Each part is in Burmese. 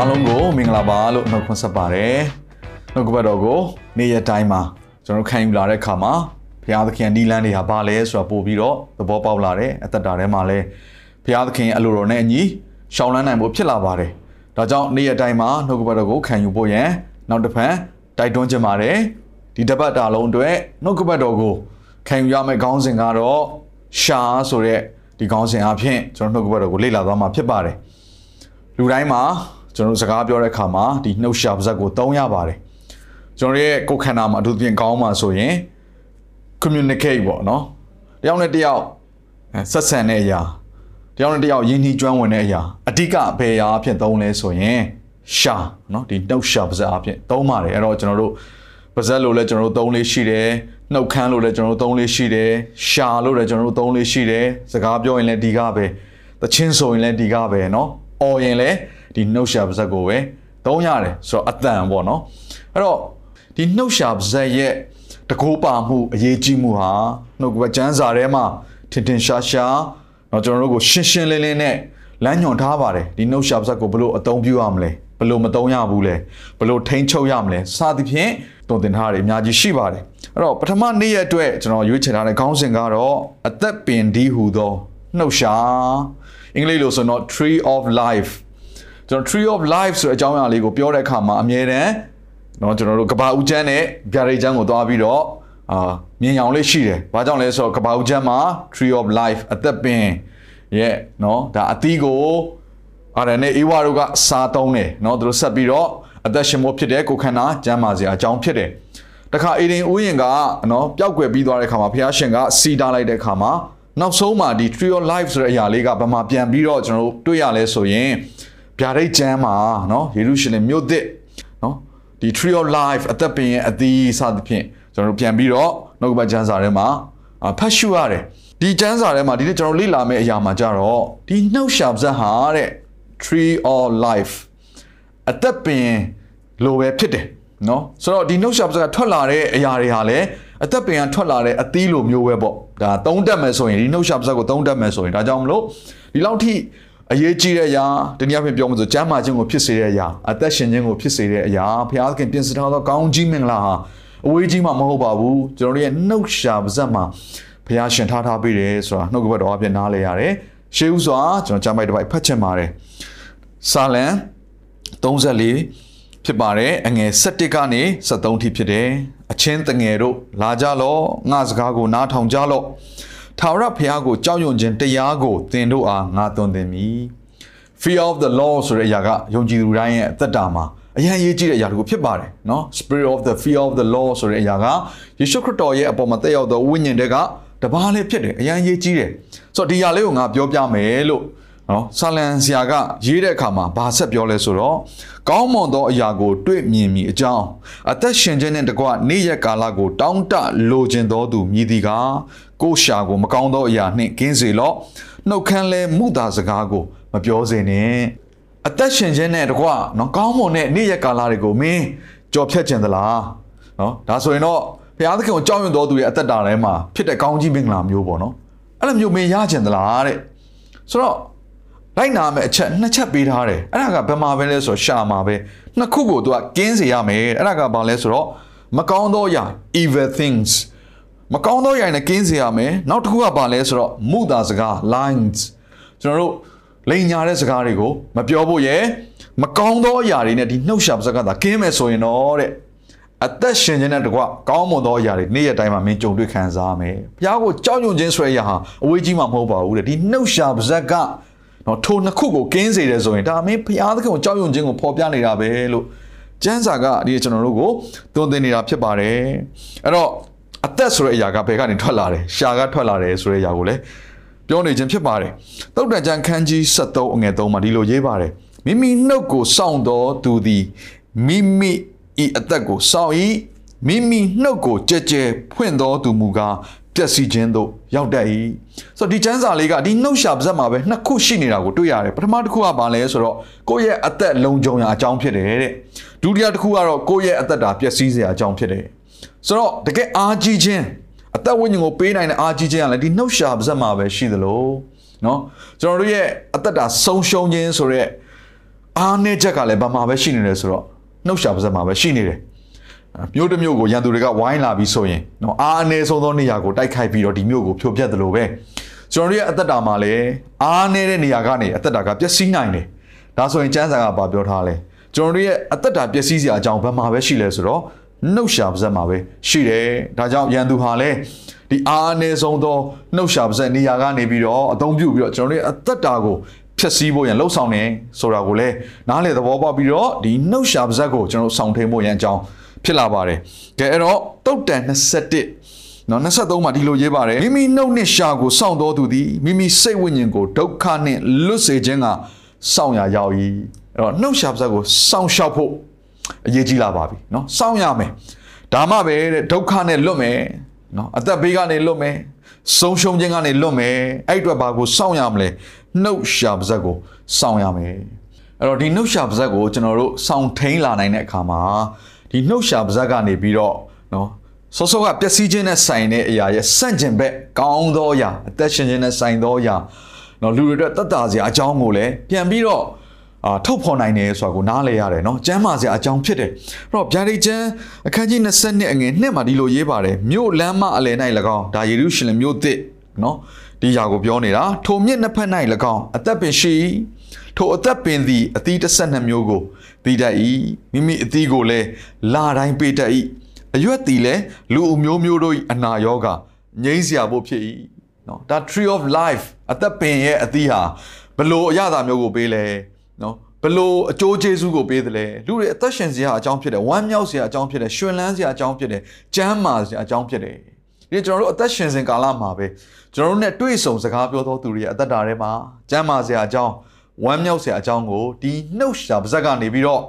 အားလုံးကိုမင်္ဂလာပါလို့နှုတ်ခွန်းဆက်ပါတယ်နှုတ်ကပတ်တော်ကိုနေ့ရက်တိုင်းမှာကျွန်တော်ခံယူလာတဲ့အခါမှာဘုရားသခင်နီလန်းတွေဟာဘာလဲဆိုတာပို့ပြီးတော့သဘောပေါက်လာတယ်အသက်တာထဲမှာလည်းဘုရားသခင်အလိုတော်နဲ့အညီရှောင်းလန်းနိုင်ဖို့ဖြစ်လာပါတယ်ဒါကြောင့်နေ့ရက်တိုင်းမှာနှုတ်ကပတ်တော်ကိုခံယူဖို့ရန်နောက်တစ်ဖန်တိုက်တွန်းချင်ပါတယ်ဒီတပတ်တာလုံးအတွက်နှုတ်ကပတ်တော်ကိုခံယူရမယ့်ခေါင်းစဉ်ကတော့ရှာဆိုတဲ့ဒီခေါင်းစဉ်အဖြစ်ကျွန်တော်နှုတ်ကပတ်တော်ကိုလေ့လာသွားမှာဖြစ်ပါတယ်လူတိုင်းမှာ ကျွန်တော်စကားပြောတဲ့အခါမှာဒီနှုတ်ရှာပါဇက်ကိုသုံးရပါတယ်ကျွန်တော်ရဲ့ကိုယ်ခန္ဓာမှာအထူးသဖြင့်ကောင်းမှဆိုရင် communicate ပေါ့နော်တယောက်နဲ့တယောက်ဆက်ဆံတဲ့အရာတယောက်နဲ့တယောက်ယဉ်နှီးကျွမ်းဝင်တဲ့အရာအဓိကဘယ်အရာအဖြစ်သုံးလဲဆိုရင်ရှာနော်ဒီနှုတ်ရှာပါဇက်အဖြစ်သုံးပါတယ်အဲ့တော့ကျွန်တော်တို့ပါဇက်လို့လည်းကျွန်တော်တို့သုံးလေးရှိတယ်နှုတ်ခမ်းလို့လည်းကျွန်တော်တို့သုံးလေးရှိတယ်ရှာလို့လည်းကျွန်တော်တို့သုံးလေးရှိတယ်စကားပြောရင်လည်းဒီကပဲတချင်းဆိုရင်လည်းဒီကပဲနော်အော်ရင်လည်း ဒီနှုတ်ရှာပါဇက်ကိုပဲသုံးရတယ်ဆိုတော့အတန်ပေါ့နော်အဲ့တော့ဒီနှုတ်ရှာပါဇက်ရဲ့တကိုးပါမှုအရေးကြီးမှုဟာနှုတ်ကပကျမ်းစာထဲမှာထင်ထင်ရှားရှားတော့ကျွန်တော်တို့ကိုရှင်းရှင်းလင်းလင်းနဲ့လမ်းညွှန်ထားပါတယ်ဒီနှုတ်ရှာပါဇက်ကိုဘလို့အသုံးပြုရမလဲဘလို့မသုံးရဘူးလဲဘလို့ထိန်းချုပ်ရမလဲစသဖြင့်တုံသင်ထားတွေအများကြီးရှိပါတယ်အဲ့တော့ပထမနေ့ရက်အတွက်ကျွန်တော်ရွေးချယ်ထားတဲ့ခေါင်းစဉ်ကတော့အသက်ပင်ဒီဟူသောနှုတ်ရှာအင်္ဂလိပ်လိုဆိုတော့ tree of life ကျွန်တော် tree of life ဆိုတဲ့အကြောင်းအရာလေးကိုပြောတဲ့အခါမှာအမြဲတမ်းเนาะကျွန်တော်တို့ကဘာဦးကျန်းနဲ့ဗျာဒိတ်ကျန်းကိုသွားပြီးတော့အာမြင်အောင်လေးရှိတယ်။ဘာကြောင့်လဲဆိုတော့ကဘာဦးကျန်းမှာ tree of life အသက်ပင်ရဲ့เนาะဒါအသီးကိုအာရနဲ့အေဝါတို့ကစားသုံးတယ်เนาะသူတို့ဆက်ပြီးတော့အသက်ရှင်ဖို့ဖြစ်တဲ့ကိုခန္ဓာကျန်းမာစေအကြောင်းဖြစ်တယ်။တခါအေဒင်ဥယျင်ကเนาะပျောက်ကွယ်ပြီးသွားတဲ့အခါမှာဘုရားရှင်ကစီတာလိုက်တဲ့အခါမှာနောက်ဆုံးမှာဒီ tree of life ဆိုတဲ့အရာလေးကဘာမှပြန်ပြီးတော့ကျွန်တော်တို့တွေ့ရလဲဆိုရင် ဗျာဒိတ်ကျမ်းမှာเนาะယေရုရှလင်မြို့သစ်เนาะဒီ tree of life အသက်ပင်ရဲ့အသီးစသဖြင့်ကျွန်တော်တို့ပြန်ပြီးတော့နှုတ်ကပတ်ကျမ်းစာထဲမှာဖတ်ရှုရတယ်ဒီကျမ်းစာထဲမှာဒီနေ့ကျွန်တော်လေ့လာမယ့်အရာမှာကြတော့ဒီနှုတ်ရှာပဇက်ဟာတဲ့ tree of life အသက်ပင်လိုပဲဖြစ်တယ်เนาะဆိုတော့ဒီနှုတ်ရှာပဇက်ကထွက်လာတဲ့အရာတွေဟာလည်းအသက်ပင်ကထွက်လာတဲ့အသီးလိုမျိုးပဲပေါ့ဒါသုံးတက်မယ်ဆိုရင်ဒီနှုတ်ရှာပဇက်ကိုသုံးတက်မယ်ဆိုရင်ဒါကြောင့်မလို့ဒီလောက်ထိ အရေးကြီးတဲ့အရာတနည်းအားဖြင့်ပြောမှဆိုကျမ်းမာခြင်းကိုဖြစ်စေတဲ့အရာအသက်ရှင်ခြင်းကိုဖြစ်စေတဲ့အရာဘုရားသခင်ပြင်ဆင်ထားသောကောင်းကြီးမင်္ဂလာဟာအဝေးကြီးမှမဟုတ်ပါဘူးကျွန်တော်တို့ရဲ့နှုတ်ရှာပါဇက်မှာဘုရားရှင်ထားထားပေးတယ်ဆိုတာနှုတ်ကပတ်တော်အပြင်နားလဲရတယ်ရှေးဥစွာကျွန်တော်ကျမ်းပိုက်တစ်ပိုက်ဖတ်ချင်ပါတယ်စာလံ34ဖြစ်ပါတယ်အငယ်7ကနေ73ထိဖြစ်တယ်အချင်းတငယ်တို့လာကြလော့ငါစကားကိုနားထောင်ကြလော့ ထာဝရဘုရားကိုကြောက်ရွံ့ခြင်းတရားကိုသင်တို့အားငါသွန်သင်မည် Fear of the Lord ဆိုတဲ့အရာကယုံကြည်သူတိုင်းရဲ့အသက်တာမှာအရင်ရေးကြည့်တဲ့အရာတခုဖြစ်ပါတယ်နော် Spirit of the Fear of the Lord ဆိုတဲ့အရာကယေရှုခရစ်တော်ရဲ့အပေါ်မှာတက်ရောက်သောဝိညာဉ်တွေကတပါးလေးဖြစ်တယ်အရင်ရေးကြည့်တယ်ဆိုတော့ဒီအရာလေးကိုငါပြောပြမယ်လို့နော်ဆာလန်ဆရာကရေးတဲ့အခါမှာဘာဆက်ပြောလဲဆိုတော့ကောင်းမွန်သောအရာကို တွေ့မြင်မိအကြောင်းအသက်ရှင်ခြင်းနဲ့တကွနေ့ရက်ကာလကို တောင်းတလိုချင်သောသူမြည်သည်က ကိုရှာကိုမကောင်းသောအရာနှင့်ကင်းစေလော့နှုတ်ခမ်းလဲမှုသာစကားကိုမပြောစေနဲ့အသက်ရှင်ခြင်းနဲ့တကွနော်ကောင်းမွန်တဲ့နေ့ရက်ကာလတွေကိုမင်းကြော်ဖြတ်ခြင်းသလားနော်ဒါဆိုရင်တော့ဘုရားသခင်ကိုကြောက်ရွံ့တော်သူရဲ့အသက်တာထဲမှာဖြစ်တဲ့ကောင်းကြီးမင်္ဂလာမျိုးပေါ့နော်အဲ့လိုမျိုးမင်းရခြင်းသလားတဲ့ဆိုတော့လိုက်နာမယ့်အချက်နှစ်ချက်ပေးထားတယ်အဲ့ဒါကဘယ်မှာပဲလဲဆိုတော့ရှာမှာပဲနှစ်ခုကိုသူကကင်းစေရမယ်အဲ့ဒါကဘာလဲဆိုတော့မကောင်းသောအရာ evil things မကောင်းသောအရာနဲ့ကင်းစေရမယ်နောက်တစ်ခုကဘာလဲဆိုတော့မုသာစကား lines ကျွန်တော်တို့လိန်ညာတဲ့စကားတွေကိုမပြောဖို့ရယ်မကောင်းသောအရာတွေနဲ့ဒီနှုတ်ရှာပါစကားသာကင်းမယ်ဆိုရင်တော့တဲ့အသက်ရှင်ခြင်းနဲ့တကွကောင်းမွန်သောအရာတွေနေ့ရက်တိုင်းမှာမင်းကြုံတွေ့ခံစားရမယ်ဘုရားကိုကြောက်ရွံ့ခြင်းဆိုတဲ့အရာဟာအဝေးကြီးမှမဟုတ်ပါဘူးတဲ့ဒီနှုတ်ရှာပါစကနော်ထိုနှစ်ခုကိုကင်းစေတယ်ဆိုရင်ဒါမင်းဘုရားသခင်ကိုကြောက်ရွံ့ခြင်းကိုဖော်ပြနေတာပဲလို့ကျမ်းစာကဒီကျွန်တော်တို့ကိုသွန်သင်နေတာဖြစ်ပါတယ်အဲ့တော့ အသက်ဆိုတဲ့အရာကဘယ်ကနေထွက်လာတယ်ရှာကထွက်လာတယ်ဆိုတဲ့အရာကိုလည်းပြောနေခြင်းဖြစ်ပါတယ်တုတ်တန်ကျန်ခန်းကြီး73အငယ်3မှာဒီလိုရေးပါတယ်မမိမိနှုတ်ကိုစောင့်တော်သူသည်မိမိဤအသက်ကိုစောင့်၏မိမိနှုတ်ကိုကြဲကြဲဖွင့်တော်သူမူကားပျက်စီးခြင်းသို့ရောက်တတ်၏ဆိုတော့ဒီကျမ်းစာလေးကဒီနှုတ်ရှာပါဇက်မှာပဲနှစ်ခုရှိနေတာကိုတွေ့ရတယ်ပထမတစ်ခုကဘာလဲဆိုတော့ကိုယ့်ရဲ့အသက်လုံခြုံရာအကြောင်းဖြစ်တယ်တဲ့ဒုတိယတစ်ခုကတော့ကိုယ့်ရဲ့အသက်တာပျက်စီးစရာအကြောင်းဖြစ်တယ် ဆိုတော့တကယ်အားကြီးခြင်းအသက်ဝိညာဉ်ကိုပေးနိုင်တဲ့အားကြီးခြင်းကလည်းဒီနှုတ်ရှာပါဇက်မှာပဲရှိသလိုနော်ကျွန်တော်တို့ရဲ့အသက်တာဆုံးရှုံးခြင်းဆိုရက်အားနည်းချက်ကလည်းဘာမှပဲရှိနေတယ်ဆိုတော့နှုတ်ရှာပါဇက်မှာပဲရှိနေတယ်မြို့တစ်မြို့ကိုရန်သူတွေကဝိုင်းလာပြီးဆိုရင်နော်အားအနည်းဆုံးသောနေရာကိုတိုက်ခိုက်ပြီးတော့ဒီမြို့ကိုဖြိုဖျက်သလိုပဲကျွန်တော်တို့ရဲ့အသက်တာမှာလည်းအားနည်းတဲ့နေရာကနေအသက်တာကပျက်စီးနိုင်တယ်ဒါဆိုရင်ကျမ်းစာကဘာပြောထားလဲကျွန်တော်တို့ရဲ့အသက်တာပျက်စီးစရာအကြောင်းဘယ်မှာပဲရှိလဲဆိုတော့ နှုတ်ရှာပါဇက်မှာပဲရှိတယ်ဒါကြောင့်ရန်သူဟာလည်းဒီအားအနည်းဆုံးသောနှုတ်ရှာပါဇက်နေရာကနေပြီးတော့အသုံးပြုပြီးတော့ကျွန်တော်တို့ရဲ့အသက်တာကိုဖြည့်ဆည်းဖို့ရန်လှုပ်ဆောင်နေဆိုတာကိုလည်းနားလေသဘောပေါက်ပြီးတော့ဒီနှုတ်ရှာပါဇက်ကိုကျွန်တော်တို့ဆောင်ထိန်ဖို့ရန်အကြောင်းဖြစ်လာပါတယ်ကဲအဲ့တော့တုတ်တန်21နော်23မှာဒီလိုရေးပါတယ်မိမိနှုတ်နှင့်ရှာကိုစောင့်တော်သူသည်မိမိစိတ်ဝိညာဉ်ကိုဒုက္ခနှင့်လွတ်စေခြင်းကစောင့်ရရောက်၏အဲ့တော့နှုတ်ရှာပါဇက်ကိုစောင့်ရှောက်ဖို့ အရေးကြီးလာပါပြီเนาะစောင့်ရမယ်ဒါမှပဲတဲ့ဒုက္ခနဲ့လွတ်မယ်เนาะအသက်ဘေးကနေလွတ်မယ်ဆုံးရှုံးခြင်းကနေလွတ်မယ်အဲ့အတွက်ဘာကိုစောင့်ရမလဲနှုတ်ရှာပါဇက်ကိုစောင့်ရမယ်အဲ့တော့ဒီနှုတ်ရှာပါဇက်ကိုကျွန်တော်တို့စောင့်ထိန်လာနိုင်တဲ့အခါမှာဒီနှုတ်ရှာပါဇက်ကနေပြီးတော့เนาะစောစောကပျက်စီးခြင်းနဲ့ဆိုင်တဲ့အရာရဲ့ဆန့်ကျင်ဘက်ကောင်းသောအရာအသက်ရှင်ခြင်းနဲ့ဆိုင်သောအရာเนาะလူတွေအတွက်တတ်တာစရာအကြောင်းကိုလည်းပြန်ပြီးတော့ အာထုတ်ဖော်နိုင်တယ်ဆိုတာကိုနားလည်ရတယ်เนาะကျမ်းမာစရာအကြောင်းဖြစ်တယ်အဲ့တော့ဗျာဒိတ်ကျမ်းအခန်းကြီး20အငယ်2မှာဒီလိုရေးပါတယ်မြို့လမ်းမအလယ်၌၎င်းဒါယေရုရှလင်မြို့သစ်เนาะဒီຢာကိုပြောနေတာထိုမြစ်နှစ်ဖက်၌၎င်းအသက်ပင်ရှိထိုအသက်ပင်သည်အသီး12မျိုးကိုသီးတတ်၏မိမိအသီးကိုလည်းလာတိုင်းပေးတတ်၏အရွက်သည်လည်းလူအမျိုးမျိုးတို့၏အနာရောဂါငြိမ်းစရာဖို့ဖြစ်၏เนาะဒါ tree of life အသက်ပင်ရဲ့အသီးဟာဘလို့အရသာမျိုးကိုပေးလဲ နော်ဘလို့အကျိုးကျေးဇူးကိုပေးတယ်လဲလူတွေအသက်ရှင်စရာအကြောင်းဖြစ်တယ်ဝမ်းမြောက်စရာအကြောင်းဖြစ်တယ်ရှင်လန်းစရာအကြောင်းဖြစ်တယ်ကျမ်းမာစရာအကြောင်းဖြစ်တယ်ဒီကျွန်တော်တို့အသက်ရှင်စဉ်ကာလမှာပဲကျွန်တော်တို့ ਨੇ တွေ့ဆုံစကားပြောသောသူတွေရဲ့အသက်တာထဲမှာကျမ်းမာစရာအကြောင်းဝမ်းမြောက်စရာအကြောင်းကိုဒီနှုတ်ရှာပါဇက်ကနေပြီးတော့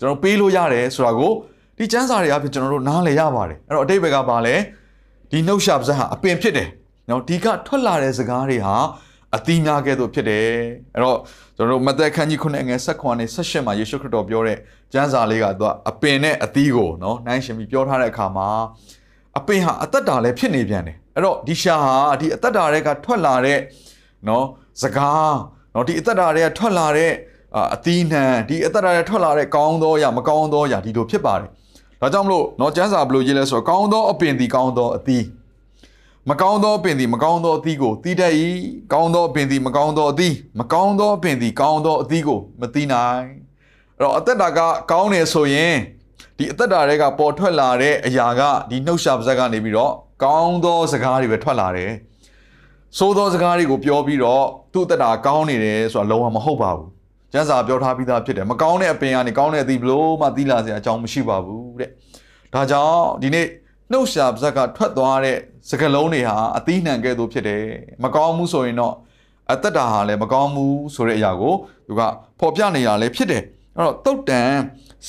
ကျွန်တော်ပေးလို့ရတယ်ဆိုတာကိုဒီကျမ်းစာတွေအပြင်ကျွန်တော်တို့နားလည်ရပါတယ်အဲ့တော့အတိတ်ဘက်ကပါလဲဒီနှုတ်ရှာပါဇက်ဟာအပင်ဖြစ်တယ်နော်ဒီကထွက်လာတဲ့စကားတွေဟာ အသီးများကဲ့သို့ဖြစ်တယ်အဲ့တော့ကျွန်တော်တို့မသက်ခန်းကြီး9ငယ်16နဲ့18မှာယေရှုခရစ်တော်ပြောတဲ့ကျမ်းစာလေးကသူကအပင်နဲ့အသီးကိုနော်နိုင်ရှင်ပြီးပြောထားတဲ့အခါမှာအပင်ဟာအသက်တာလည်းဖြစ်နေပြန်တယ်အဲ့တော့ဒီရှာဟာဒီအသက်တာတွေကထွက်လာတဲ့နော်စကားနော်ဒီအသက်တာတွေကထွက်လာတဲ့အသီးနှံဒီအသက်တာတွေထွက်လာတဲ့ကောင်းသောအရာမကောင်းသောအရာဒီလိုဖြစ်ပါတယ်ဒါကြောင့်မလို့နော်ကျမ်းစာဘယ်လိုရေးလဲဆိုတော့ကောင်းသောအပင်ဒီကောင်းသောအသီး မကောင်းသောပင်သည် မကောင်းသောအသီးကိုတီးတတ်၏ကောင်းသောပင်သည် မကောင်းသောအသီးမကောင်းသောပင်သည် ကောင်းသောအသီးကိုမတီးနိုင်အဲ့တော့အသက်တာကကောင်းနေဆိုရင်ဒီအသက်တာတွေကပေါ်ထွက်လာတဲ့အရာကဒီနှုတ်ရှာပါဇက်ကနေပြီးတော့ကောင်းသောစကားတွေပဲထွက်လာတယ်ဆိုးသောစကားတွေကိုပြောပြီးတော့သူ့အသက်တာကောင်းနေတယ်ဆိုတာလုံးဝမဟုတ်ပါဘူးကျမ်းစာပြောထားပြီးသားဖြစ်တယ်မကောင်းတဲ့အပင်ကနေကောင်းတဲ့အသီးဘလို့မှတီးလာစရာအကြောင်းမရှိပါဘူးတဲ့ဒါကြောင့်ဒီနေ့ နှုတ်ရှာပါဇက်ကထွက်သွားတဲ့စကလုံးတွေဟာအသီးနှံကဲ့သို့ဖြစ်တယ်မကောင်းမှုဆိုရင်တော့အသက်တာဟာလည်းမကောင်းမှုဆိုတဲ့အရာကိုသူကဖော်ပြနေတာလည်းဖြစ်တယ်အဲ့တော့တုတ်တန်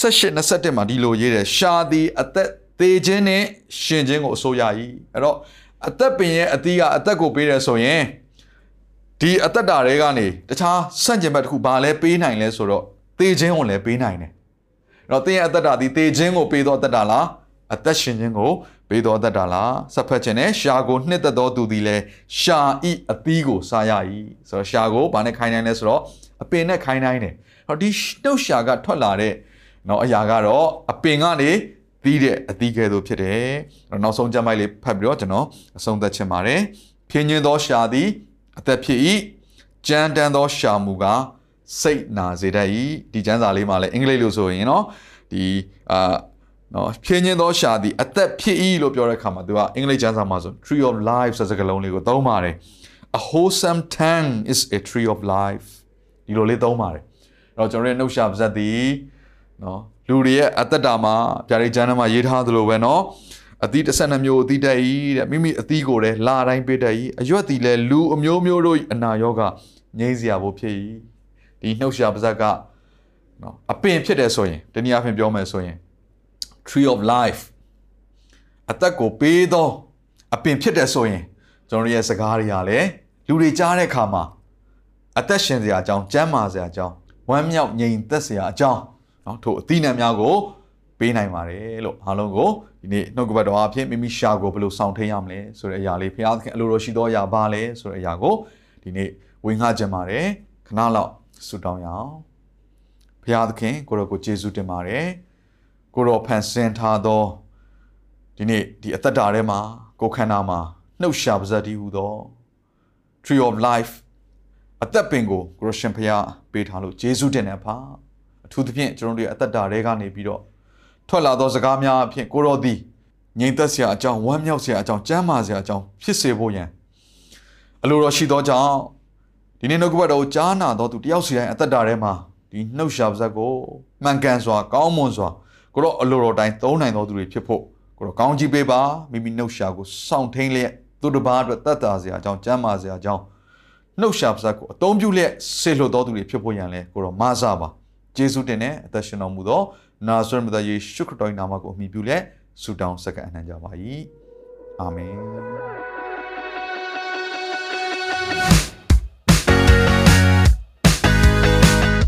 78 21မှာဒီလိုရေးတယ်ရှာသည်အသက်သေးခြင်းနဲ့ရှင်ခြင်းကိုအစိုးရ၏အဲ့တော့အသက်ပင်ရဲ့အသီးကအသက်ကိုပေးတယ်ဆိုရင်ဒီအသက်တာတွေကနေတခြားဆန့်ကျင်ဘက်တစ်ခုဘာလဲပေးနိုင်လဲဆိုတော့သေခြင်းကိုလည်းပေးနိုင်တယ်အဲ့တော့သင်ရဲ့အသက်တာဒီသေခြင်းကိုပေးတော့အသက်တာလား အသက်ရှင်ခြင်းကိုပေးတော်တတ်တာလားဆက်ဖက်ခြင်းနဲ့ရှာကိုနှစ်သက်တော်သူသည်လည်းရှာဤအသီးကိုစားရ၏ဆိုတော့ရှာကိုဘာနဲ့ခိုင်းနိုင်လဲဆိုတော့အပင်နဲ့ခိုင်းနိုင်တယ်ဟောဒီနှုတ်ရှာကထွက်လာတဲ့เนาะအရာကတော့အပင်ကနေသီးတဲ့အသီးကဲ့သို့ဖြစ်တယ်နောက်ဆုံးကြမ်းမိုက်လေးဖတ်ပြီးတော့ကျွန်တော်အဆုံးသတ်ချင်ပါတယ်ဖြင်းညင်းသောရှာသည်အသက်ဖြစ်၏ကြမ်းတမ်းသောရှာမူကစိတ်နာစေတတ်၏ဒီကျမ်းစာလေးမှာလည်းအင်္ဂလိပ်လိုဆိုရင်เนาะဒီအာ နော်ဖြင်းချင်းသောရှာသည်အသက်ဖြစ်၏လို့ပြောတဲ့အခါမှာသူကအင်္ဂလိပ်ကျမ်းစာမှာဆို tree of life ဆိုတဲ့စကားလုံးလေးကိုသုံးပါတယ် a wholesome tongue is a tree of life ဒီလိုလေးသုံးပါတယ်အဲ့တော့ကျွန်တော်ရဲ့နှုတ်ရှာပါဇက်သည်နော်လူတွေရဲ့အသက်တာမှာဗျာဒိတ်ကျမ်းထဲမှာရေးထားသလိုပဲနော်အသီးတစ်ဆက်နှမျိုးအသီးတက်ဤတဲ့မိမိအသီးကိုလည်းလာတိုင်းပေးတတ်ဤအရွက်သည်လည်းလူအမျိုးမျိုးတို့အနာရောဂါငြိမ်းစရာဖို့ဖြစ်ဤဒီနှုတ်ရှာပါဇက်ကနော်အပင်ဖြစ်တယ်ဆိုရင်တနည်းအားဖြင့်ပြောမယ်ဆိုရင် tree of life အသက်ကိုပေးသောအပင်ဖြစ်တယ်ဆိုရင်ကျွန်တော်ရဲ့စကားတွေကလည်းလူတွေကြားတဲ့အခါမှာအသက်ရှင်စရာအကြောင်းကျမ်းမာစရာအကြောင်းဝမ်းမြောက်ငြိမ်သက်စရာအကြောင်းเนาะထို့အသီးနှံများကိုပေးနိုင်ပါတယ်လို့အားလုံးကိုဒီနေ့နှုတ်ကပတ်တော်အဖြစ်မိမိရှာကိုဘယ်လိုဆောင်ထိန်ရမလဲဆိုတဲ့အရာလေးဘုရားသခင်အလိုတော်ရှိသောအရာပါလဲဆိုတဲ့အရာကိုဒီနေ့ဝင်ငှကြင်ပါတယ်ခဏလောက်ဆုတောင်းရအောင်ဘုရားသခင်ကိုရောကိုယေရှုတင်ပါတယ် ကိုရောဖန်ဆင်းထားသောဒီနေ့ဒီအသက်တာထဲမှာကိုခန္ဓာမှာနှုတ်ရှာပါဇက်တည်းဟူသော tree of life အသက်ပင်ကိုကိုရရှင်ဖျားပေးထားလို့ယေရှုတင်တယ်ဖာအထူးသဖြင့်ကျွန်တော်တို့ရဲ့အသက်တာတွေကနေပြီးတော့ထွက်လာသောစကားများအဖြစ်ကိုရောသည်ငြိမ်သက်စရာအကြောင်းဝမ်းမြောက်စရာအကြောင်းကျမ်းမာစရာအကြောင်းဖြစ်စေဖို့ရန်အလိုတော်ရှိသောကြောင့်ဒီနေ့နှုတ်ကပတ်တော်ကိုကြားနာတော်သူတယောက်စီတိုင်းအသက်တာထဲမှာဒီနှုတ်ရှာပါဇက်ကိုမှန်ကန်စွာကောင်းမွန်စွာ ကိုတော့အလိုတော်တိုင်းသုံးနိုင်တော်သူတွေဖြစ်ဖို့ကိုတော့ကောင်းကြီးပေးပါမိမိနှုတ်ရှာကိုစောင့်ထိန်လျက်သူတစ်ပါးအတွက်တတ်တာစရာအကြောင်းကျမ်းမာစရာအကြောင်းနှုတ်ရှာပါးကိုအသုံးပြုလျက်ဆေလွတ်တော်သူတွေဖြစ်ဖို့ရန်လဲကိုတော့မဆပါယေရှုတင်တဲ့အသက်ရှင်တော်မူသောနာဇရက်မြတ်ယေရှုခရစ်တော်၏နာမကိုအမိပြုလျက်ဆုတောင်းစက္ကန့်အနှံ့ကြပါ၏အာမင်